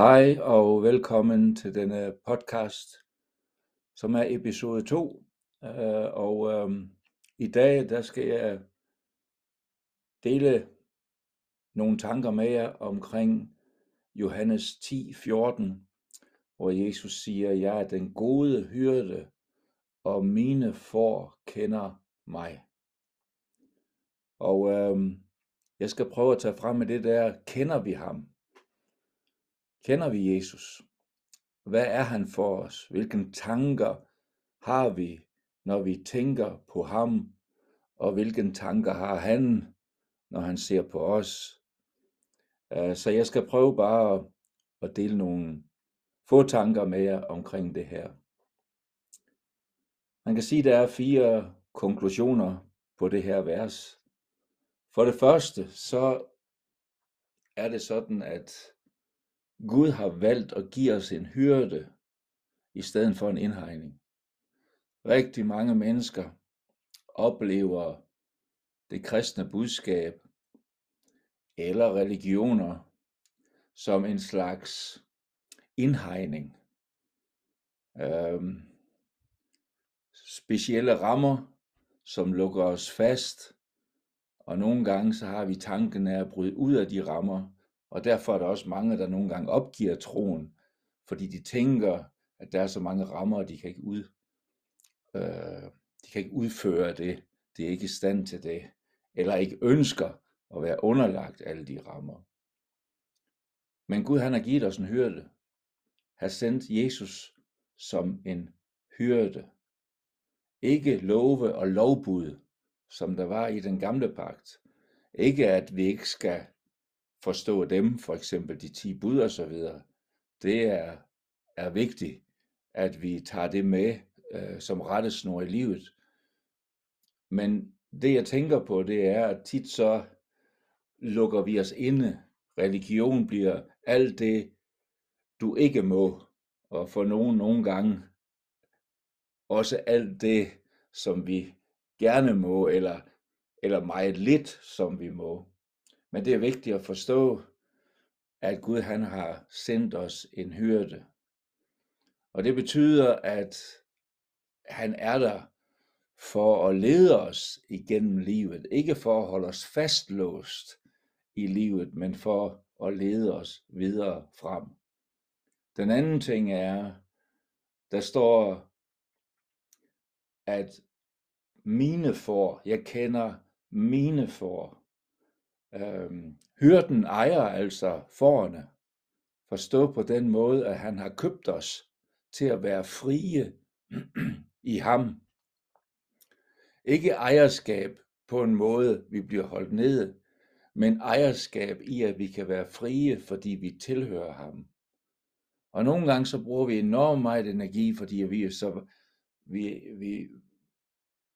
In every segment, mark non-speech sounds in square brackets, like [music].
Hej og velkommen til denne podcast, som er episode 2. Øh, og øhm, i dag der skal jeg dele nogle tanker med jer omkring Johannes 10:14, hvor Jesus siger, jeg er den gode hyrde, og mine får kender mig. Og øhm, jeg skal prøve at tage frem med det der, kender vi ham? Kender vi Jesus? Hvad er han for os? Hvilke tanker har vi, når vi tænker på ham? Og hvilke tanker har han, når han ser på os? Øh, så jeg skal prøve bare at dele nogle få tanker med jer omkring det her. Man kan sige, at der er fire konklusioner på det her vers. For det første, så er det sådan, at Gud har valgt at give os en hyrde i stedet for en indhegning. Rigtig mange mennesker oplever det kristne budskab eller religioner som en slags indhegning. Øhm, specielle rammer, som lukker os fast, og nogle gange så har vi tanken af at bryde ud af de rammer, og derfor er der også mange, der nogle gange opgiver troen, fordi de tænker, at der er så mange rammer, og de kan ikke, ud, øh, de kan ikke udføre det. De er ikke i stand til det, eller ikke ønsker at være underlagt alle de rammer. Men Gud han har givet os en hyrde. Har sendt Jesus som en hyrde. Ikke love og lovbud, som der var i den gamle pagt. Ikke at vi ikke skal forstå dem, for eksempel de 10 bud og så videre, det er, er vigtigt, at vi tager det med øh, som rettesnor i livet. Men det jeg tænker på, det er, at tit så lukker vi os inde. Religion bliver alt det, du ikke må, og for nogen nogle gange også alt det, som vi gerne må, eller, eller meget lidt, som vi må. Men det er vigtigt at forstå, at Gud han har sendt os en hyrde. Og det betyder, at han er der for at lede os igennem livet. Ikke for at holde os fastlåst i livet, men for at lede os videre frem. Den anden ting er, der står, at mine får, jeg kender mine får. Øhm, hyrden ejer altså forerne. Forstå på den måde, at han har købt os til at være frie i ham. Ikke ejerskab på en måde, vi bliver holdt nede, men ejerskab i, at vi kan være frie, fordi vi tilhører ham. Og nogle gange så bruger vi enormt meget energi, fordi vi er så vi, vi,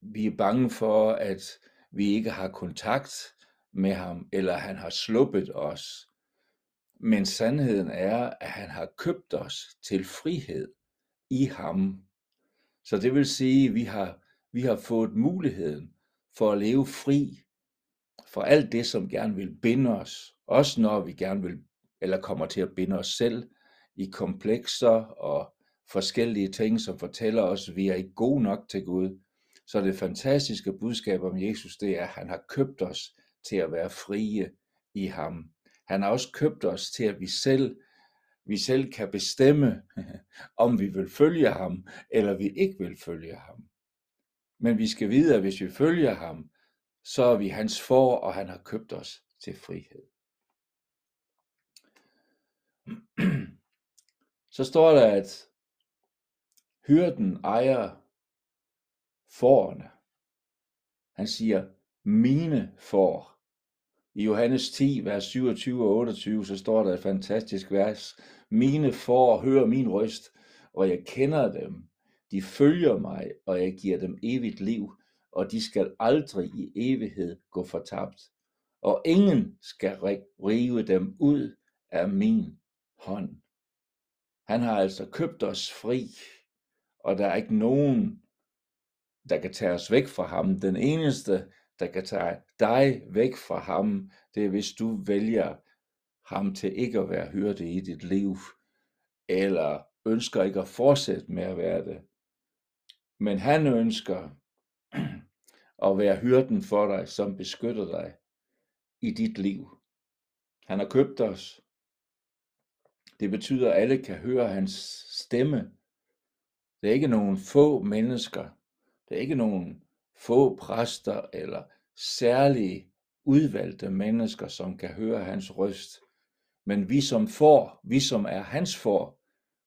vi er bange for, at vi ikke har kontakt med ham, eller han har sluppet os. Men sandheden er, at han har købt os til frihed i ham. Så det vil sige, at vi har, vi har fået muligheden for at leve fri for alt det, som gerne vil binde os. Også når vi gerne vil, eller kommer til at binde os selv i komplekser og forskellige ting, som fortæller os, at vi er ikke gode nok til Gud. Så det fantastiske budskab om Jesus, det er, at han har købt os til at være frie i ham. Han har også købt os til, at vi selv, vi selv kan bestemme, [laughs] om vi vil følge ham, eller vi ikke vil følge ham. Men vi skal vide, at hvis vi følger ham, så er vi hans for, og han har købt os til frihed. [clears throat] Så står der, at hyrden ejer forerne. Han siger, mine får. I Johannes 10, vers 27 og 28, så står der et fantastisk vers. Mine får hører min røst, og jeg kender dem. De følger mig, og jeg giver dem evigt liv, og de skal aldrig i evighed gå fortabt. Og ingen skal rive dem ud af min hånd. Han har altså købt os fri, og der er ikke nogen, der kan tage os væk fra ham. Den eneste, der kan tage dig væk fra ham, det er hvis du vælger ham til ikke at være hyrde i dit liv, eller ønsker ikke at fortsætte med at være det. Men han ønsker [clears throat] at være hyrden for dig, som beskytter dig i dit liv. Han har købt os. Det betyder, at alle kan høre hans stemme. Det er ikke nogen få mennesker. Det er ikke nogen få præster eller særlige udvalgte mennesker, som kan høre hans røst. Men vi som får, vi som er hans får,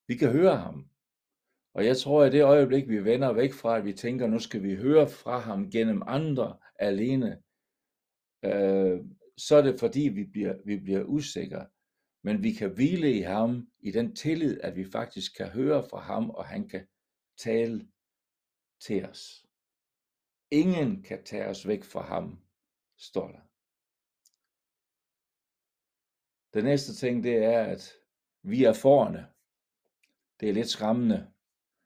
vi kan høre ham. Og jeg tror, at det øjeblik, vi vender væk fra, at vi tænker, nu skal vi høre fra ham gennem andre alene, øh, så er det fordi, vi bliver, vi bliver usikre. Men vi kan hvile i ham i den tillid, at vi faktisk kan høre fra ham, og han kan tale til os. Ingen kan tage os væk fra ham, står der. Den næste ting, det er, at vi er forne. Det er lidt skræmmende.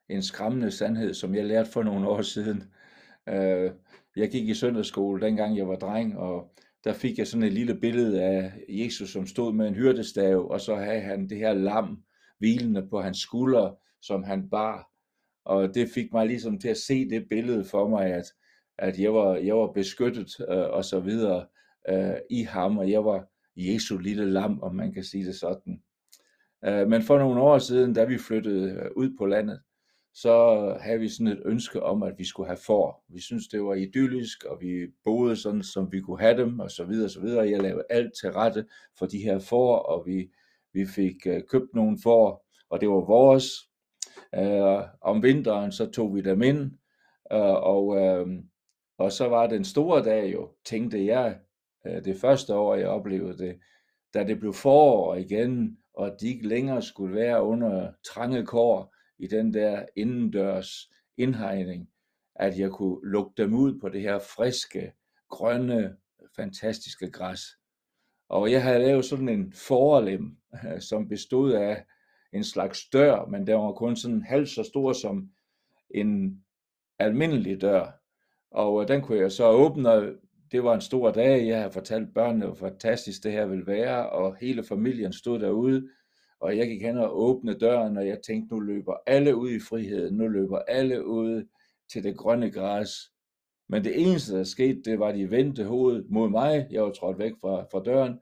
En skræmmende sandhed, som jeg lærte for nogle år siden. Øh, jeg gik i søndagsskole, dengang jeg var dreng, og der fik jeg sådan et lille billede af Jesus, som stod med en hyrdestav, og så havde han det her lam hvilende på hans skulder, som han bar. Og det fik mig ligesom til at se det billede for mig, at, at jeg, var, jeg var beskyttet øh, og så videre øh, i ham, og jeg var Jesu lille lam, om man kan sige det sådan. Øh, men for nogle år siden, da vi flyttede øh, ud på landet, så havde vi sådan et ønske om, at vi skulle have får. Vi synes det var idyllisk, og vi boede sådan, som vi kunne have dem, og så videre, og så videre. Jeg lavede alt til rette for de her får, og vi, vi fik øh, købt nogle får, og det var vores. Øh, om vinteren, så tog vi dem ind, øh, og, øh, og så var den store dag jo, tænkte jeg, øh, det første år, jeg oplevede det, da det blev forår igen, og de ikke længere skulle være under trange kår, i den der indendørs indhegning, at jeg kunne lukke dem ud på det her friske, grønne, fantastiske græs. Og jeg havde lavet sådan en forlem, [laughs] som bestod af en slags dør, men den var kun sådan halvt så stor som en almindelig dør. Og øh, den kunne jeg så åbne, og det var en stor dag. Jeg havde fortalt børnene, hvor fantastisk det her ville være, og hele familien stod derude og jeg gik hen og åbnede døren, og jeg tænkte, nu løber alle ud i friheden, nu løber alle ud til det grønne græs. Men det eneste, der skete, det var, at de vendte hovedet mod mig. Jeg var trådt væk fra, fra døren,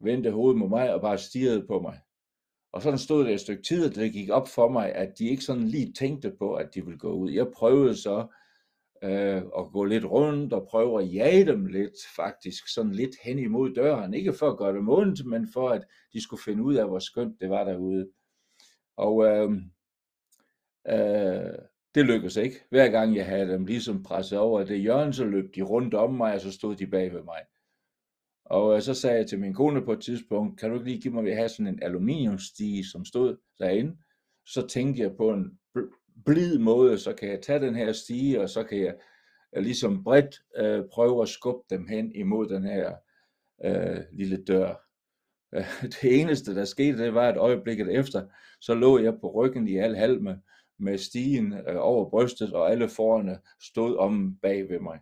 vendte hovedet mod mig og bare stirrede på mig. Og sådan stod det et stykke tid, og det gik op for mig, at de ikke sådan lige tænkte på, at de ville gå ud. Jeg prøvede så øh, og gå lidt rundt og prøve at jage dem lidt, faktisk sådan lidt hen imod døren. Ikke for at gøre dem ondt, men for at de skulle finde ud af, hvor skønt det var derude. Og øh, øh, det lykkedes ikke. Hver gang jeg havde dem ligesom presset over det hjørne, så løb de rundt om mig, og så stod de bag ved mig. Og øh, så sagde jeg til min kone på et tidspunkt, kan du ikke lige give mig, at have sådan en aluminiumstige, som stod derinde? Så tænkte jeg på en blid måde, så kan jeg tage den her stige, og så kan jeg øh, ligesom bredt øh, prøve at skubbe dem hen imod den her øh, lille dør. [laughs] Det eneste, der skete, det var, at øjeblikket efter, så lå jeg på ryggen i al halme med stigen øh, over brystet, og alle forerne stod om bag ved mig.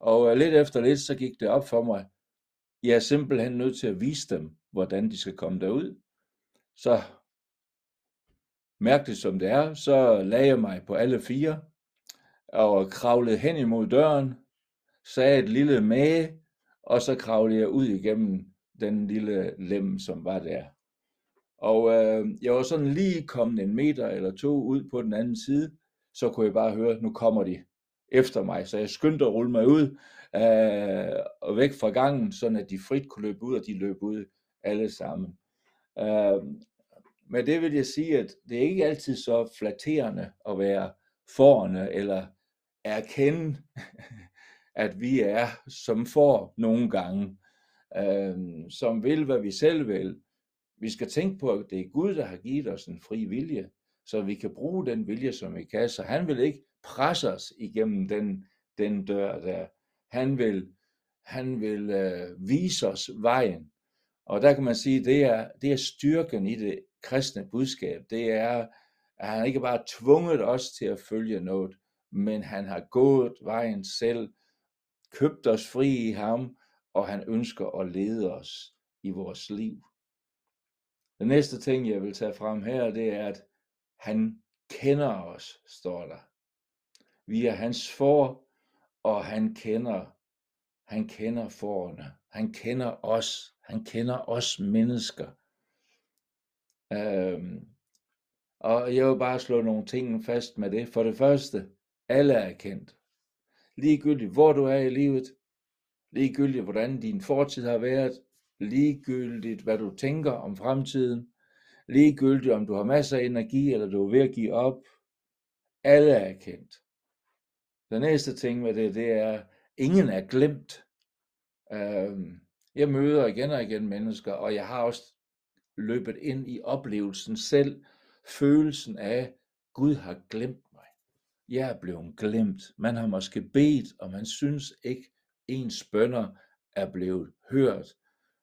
Og øh, lidt efter lidt, så gik det op for mig, jeg er simpelthen nødt til at vise dem, hvordan de skal komme derud. Så mærkeligt som det er, så lagde jeg mig på alle fire og kravlede hen imod døren, sagde et lille mage, og så kravlede jeg ud igennem den lille lem, som var der. Og øh, jeg var sådan lige kommet en meter eller to ud på den anden side, så kunne jeg bare høre, nu kommer de efter mig. Så jeg skyndte at rulle mig ud øh, og væk fra gangen, sådan at de frit kunne løbe ud, og de løb ud alle sammen. Øh, men det vil jeg sige, at det er ikke altid så flatterende at være forne eller erkende, [laughs] at vi er som får nogle gange, øh, som vil, hvad vi selv vil. Vi skal tænke på, at det er Gud, der har givet os en fri vilje, så vi kan bruge den vilje, som vi kan. Så han vil ikke presse os igennem den, den dør der. Han vil, han vil øh, vise os vejen. Og der kan man sige, det er, det er styrken i det kristne budskab, det er, at han ikke bare tvunget os til at følge noget, men han har gået vejen selv, købt os fri i ham, og han ønsker at lede os i vores liv. Den næste ting, jeg vil tage frem her, det er, at han kender os, står der. Vi er hans for, og han kender, han kender forerne. Han kender os. Han kender os mennesker. Øhm, og jeg vil bare slå nogle ting fast med det. For det første, alle er kendt. Ligegyldigt hvor du er i livet, ligegyldigt hvordan din fortid har været, ligegyldigt hvad du tænker om fremtiden, ligegyldigt om du har masser af energi, eller du er ved at give op, alle er kendt. Den næste ting med det, det er, ingen er glemt. Øhm, jeg møder igen og igen mennesker, og jeg har også løbet ind i oplevelsen selv, følelsen af, Gud har glemt mig. Jeg er blevet glemt. Man har måske bedt, og man synes ikke, ens bønder er blevet hørt.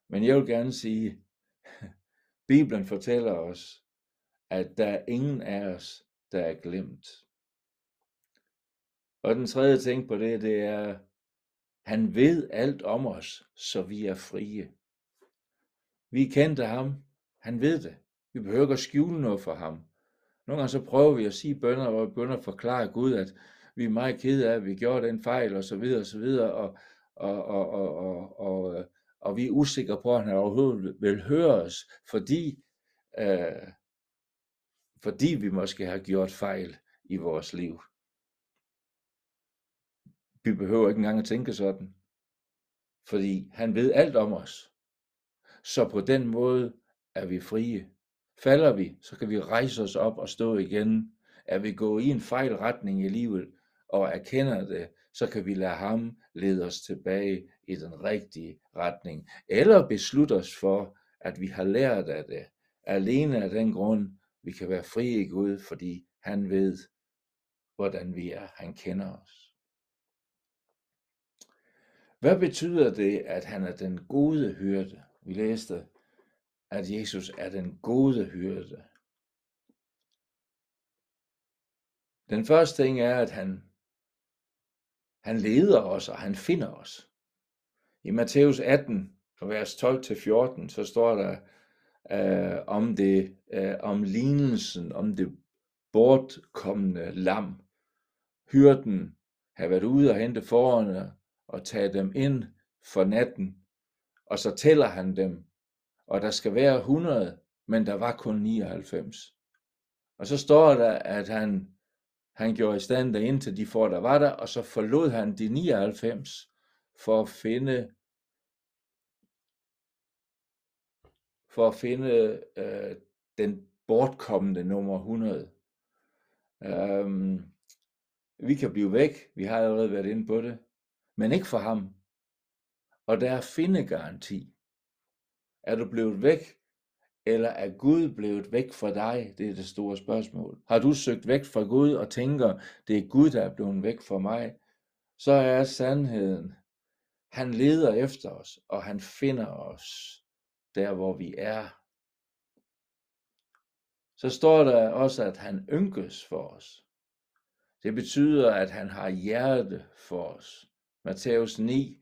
Men jeg vil gerne sige, [laughs] Bibelen fortæller os, at der er ingen af os, der er glemt. Og den tredje ting på det, det er, han ved alt om os, så vi er frie. Vi kendte ham. Han ved det. Vi behøver ikke at skjule noget for ham. Nogle gange så prøver vi at sige bønder, og bønder forklare Gud, at vi er meget kede af, at vi gjorde den fejl, og så videre, og så videre, og, og, og, og, og, og, øh, og vi er usikre på, at han overhovedet vil høre os, fordi, øh, fordi vi måske har gjort fejl i vores liv. Vi behøver ikke engang at tænke sådan, fordi han ved alt om os. Så på den måde er vi frie. Falder vi, så kan vi rejse os op og stå igen. Er vi gået i en fejl retning i livet og erkender det, så kan vi lade ham lede os tilbage i den rigtige retning. Eller beslutte os for, at vi har lært af det. Alene af den grund, vi kan være frie i Gud, fordi han ved, hvordan vi er. Han kender os. Hvad betyder det, at han er den gode hyrde? Vi læste, at Jesus er den gode hyrde. Den første ting er, at han, han leder os, og han finder os. I Matthæus 18, vers 12-14, så står der øh, om det, øh, om lignelsen, om det bortkommende lam. Hyrden har været ude og hente forerne og tage dem ind for natten, og så tæller han dem, og der skal være 100, men der var kun 99. Og så står der, at han, han gjorde i stand der til de får, der var der, og så forlod han de 99 for at finde for at finde øh, den bortkommende nummer 100. Øhm, vi kan blive væk, vi har allerede været inde på det, men ikke for ham. Og der er findegaranti. Er du blevet væk, eller er Gud blevet væk fra dig? Det er det store spørgsmål. Har du søgt væk fra Gud og tænker, det er Gud, der er blevet væk fra mig? Så er sandheden, han leder efter os, og han finder os der, hvor vi er. Så står der også, at han ynkes for os. Det betyder, at han har hjerte for os. Matthæus 9,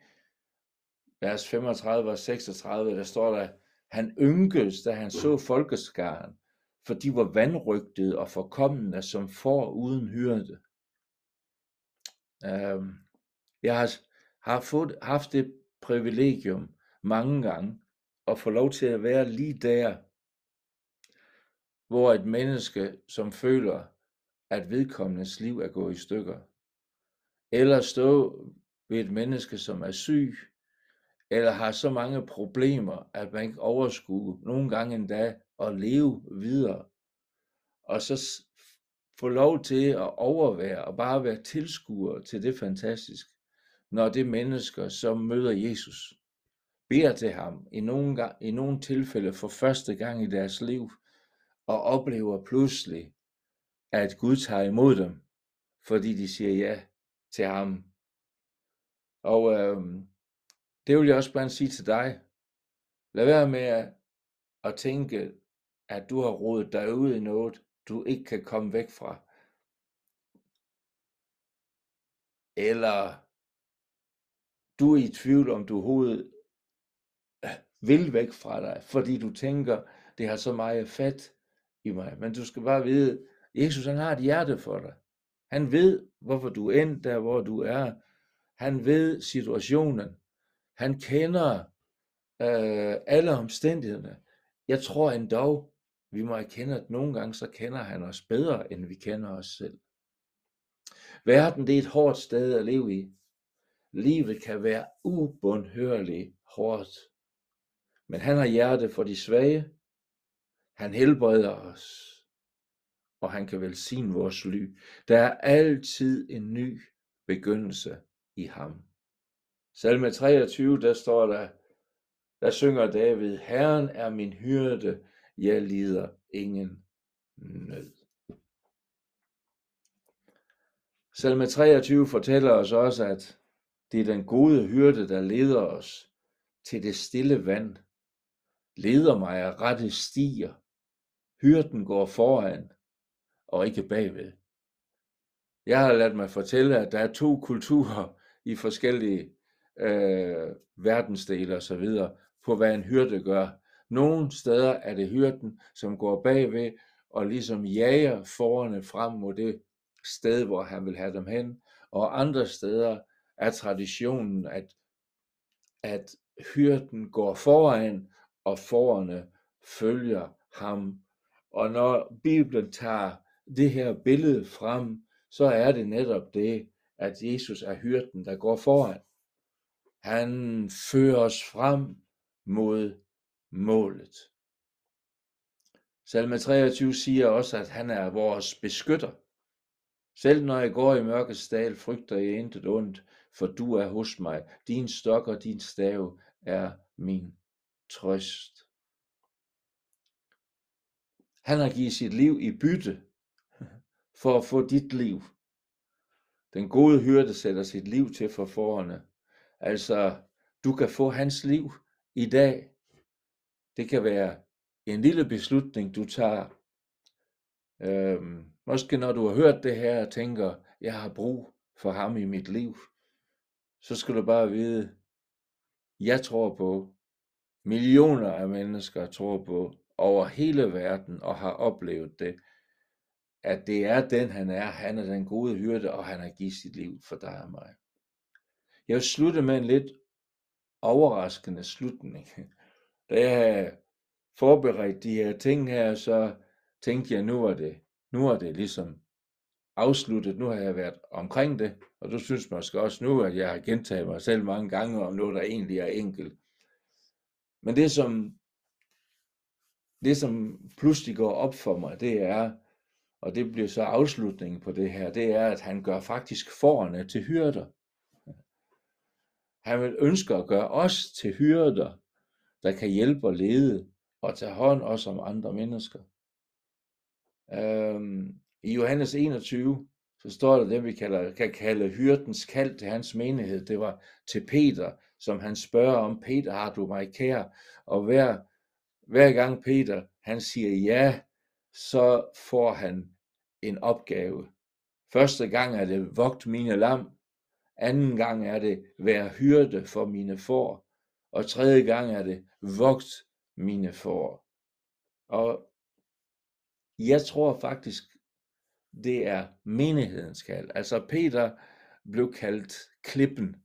vers 35 og 36, der står der, han ynkes, da han så folkeskaren, for de var vandrygtede og forkommende som får uden hyrde. Øhm, jeg har, har fået, haft det privilegium mange gange at få lov til at være lige der, hvor et menneske, som føler, at vedkommendes liv er gået i stykker, eller stå ved et menneske, som er syg, eller har så mange problemer, at man ikke overskue nogle gange endda at leve videre, og så få lov til at overvære og bare være tilskuer til det fantastisk, når det mennesker, som møder Jesus, beder til ham i nogle, gang, i nogle tilfælde for første gang i deres liv, og oplever pludselig, at Gud tager imod dem, fordi de siger ja til ham. Og øh, det vil jeg også bare sige til dig. Lad være med at, at tænke, at du har rodet dig ud i noget, du ikke kan komme væk fra. Eller du er i tvivl om, du overhovedet øh, vil væk fra dig, fordi du tænker, det har så meget fat i mig. Men du skal bare vide, Jesus han har et hjerte for dig. Han ved, hvorfor du er endt der, hvor du er. Han ved situationen. Han kender øh, alle omstændighederne. Jeg tror endda, vi må erkende, at nogle gange så kender han os bedre, end vi kender os selv. Verden det er et hårdt sted at leve i. Livet kan være ubundhørligt hårdt. Men han har hjerte for de svage. Han helbreder os. Og han kan velsigne vores ly. Der er altid en ny begyndelse i ham. Salme 23, der står der, der synger David, Herren er min hyrde, jeg lider ingen nød. Salme 23 fortæller os også, at det er den gode hyrde, der leder os til det stille vand, leder mig af rette stier. Hyrden går foran og ikke bagved. Jeg har ladt mig fortælle, at der er to kulturer i forskellige øh, verdensdele osv. på, hvad en hyrde gør. Nogle steder er det hyrden, som går bagved og ligesom jager forerne frem mod det sted, hvor han vil have dem hen. Og andre steder er traditionen, at, at hyrden går foran, og forerne følger ham. Og når Bibelen tager det her billede frem, så er det netop det, at Jesus er hyrden, der går foran. Han fører os frem mod målet. Salme 23 siger også, at han er vores beskytter. Selv når jeg går i mørkets dal, frygter jeg intet ondt, for du er hos mig. Din stok og din stav er min trøst. Han har givet sit liv i bytte for at få dit liv. Den gode hyrde sætter sit liv til for forerne. Altså, du kan få hans liv i dag. Det kan være en lille beslutning, du tager. Øhm, måske når du har hørt det her og tænker, jeg har brug for ham i mit liv, så skal du bare vide, jeg tror på, millioner af mennesker tror på, over hele verden og har oplevet det, at det er den, han er. Han er den gode hyrde, og han har givet sit liv for dig og mig. Jeg vil slutte med en lidt overraskende slutning. [laughs] Da jeg forberedt de her ting her, så tænkte jeg, nu var det, nu er det ligesom afsluttet. Nu har jeg været omkring det, og du synes måske også nu, at jeg har gentaget mig selv mange gange om noget, der egentlig er enkelt. Men det, som, det, som pludselig går op for mig, det er, og det bliver så afslutningen på det her, det er, at han gør faktisk forerne til hyrder. Han vil ønske at gøre os til hyrder, der kan hjælpe og lede og tage hånd også om andre mennesker. Øhm, I Johannes 21, så står der det, vi kalder, kan kalde hyrdens kald til hans menighed. Det var til Peter, som han spørger om, Peter, har du mig kær? Og hver, hver gang Peter, han siger ja, så får han en opgave. Første gang er det, vogt mine lam. Anden gang er det, vær hyrde for mine får. Og tredje gang er det, vogt mine får. Og jeg tror faktisk, det er menighedens kald. Altså Peter blev kaldt klippen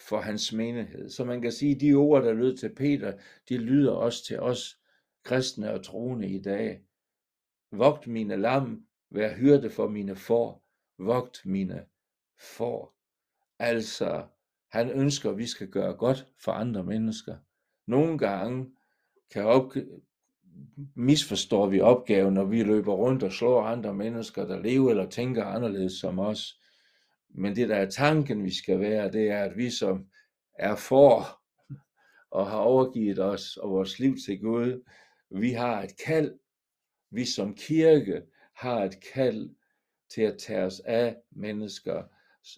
for hans menighed. Så man kan sige, at de ord, der lød til Peter, de lyder også til os kristne og troende i dag. Vogt mine lam, vær hyrde for mine får, vogt mine får. Altså, han ønsker, at vi skal gøre godt for andre mennesker. Nogle gange kan op, misforstår vi opgaven, når vi løber rundt og slår andre mennesker, der lever eller tænker anderledes som os. Men det, der er tanken, vi skal være, det er, at vi som er for og har overgivet os og vores liv til Gud, vi har et kald. Vi som kirke har et kald til at tage os af mennesker,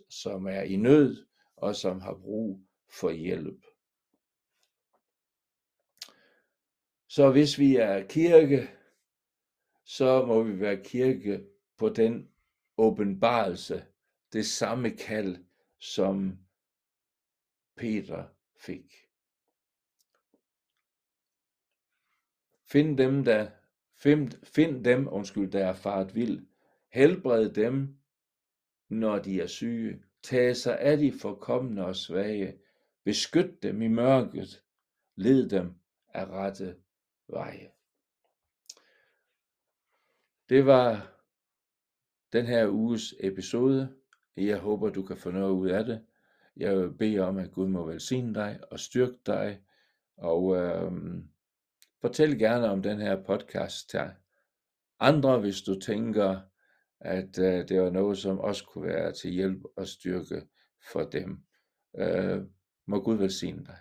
som er i nød og som har brug for hjælp. Så hvis vi er kirke, så må vi være kirke på den åbenbarelse, det samme kald, som Peter fik. Find dem, der, find, find dem, undskyld, der er faret vild. Helbred dem, når de er syge. Tag sig af de forkommende og svage. Beskyt dem i mørket. Led dem af rette veje. Det var den her uges episode. Jeg håber, du kan få noget ud af det. Jeg vil bede om, at Gud må velsigne dig og styrke dig. Og øh, fortæl gerne om den her podcast til andre, hvis du tænker, at øh, det var noget, som også kunne være til hjælp og styrke for dem. Øh, må Gud velsigne dig.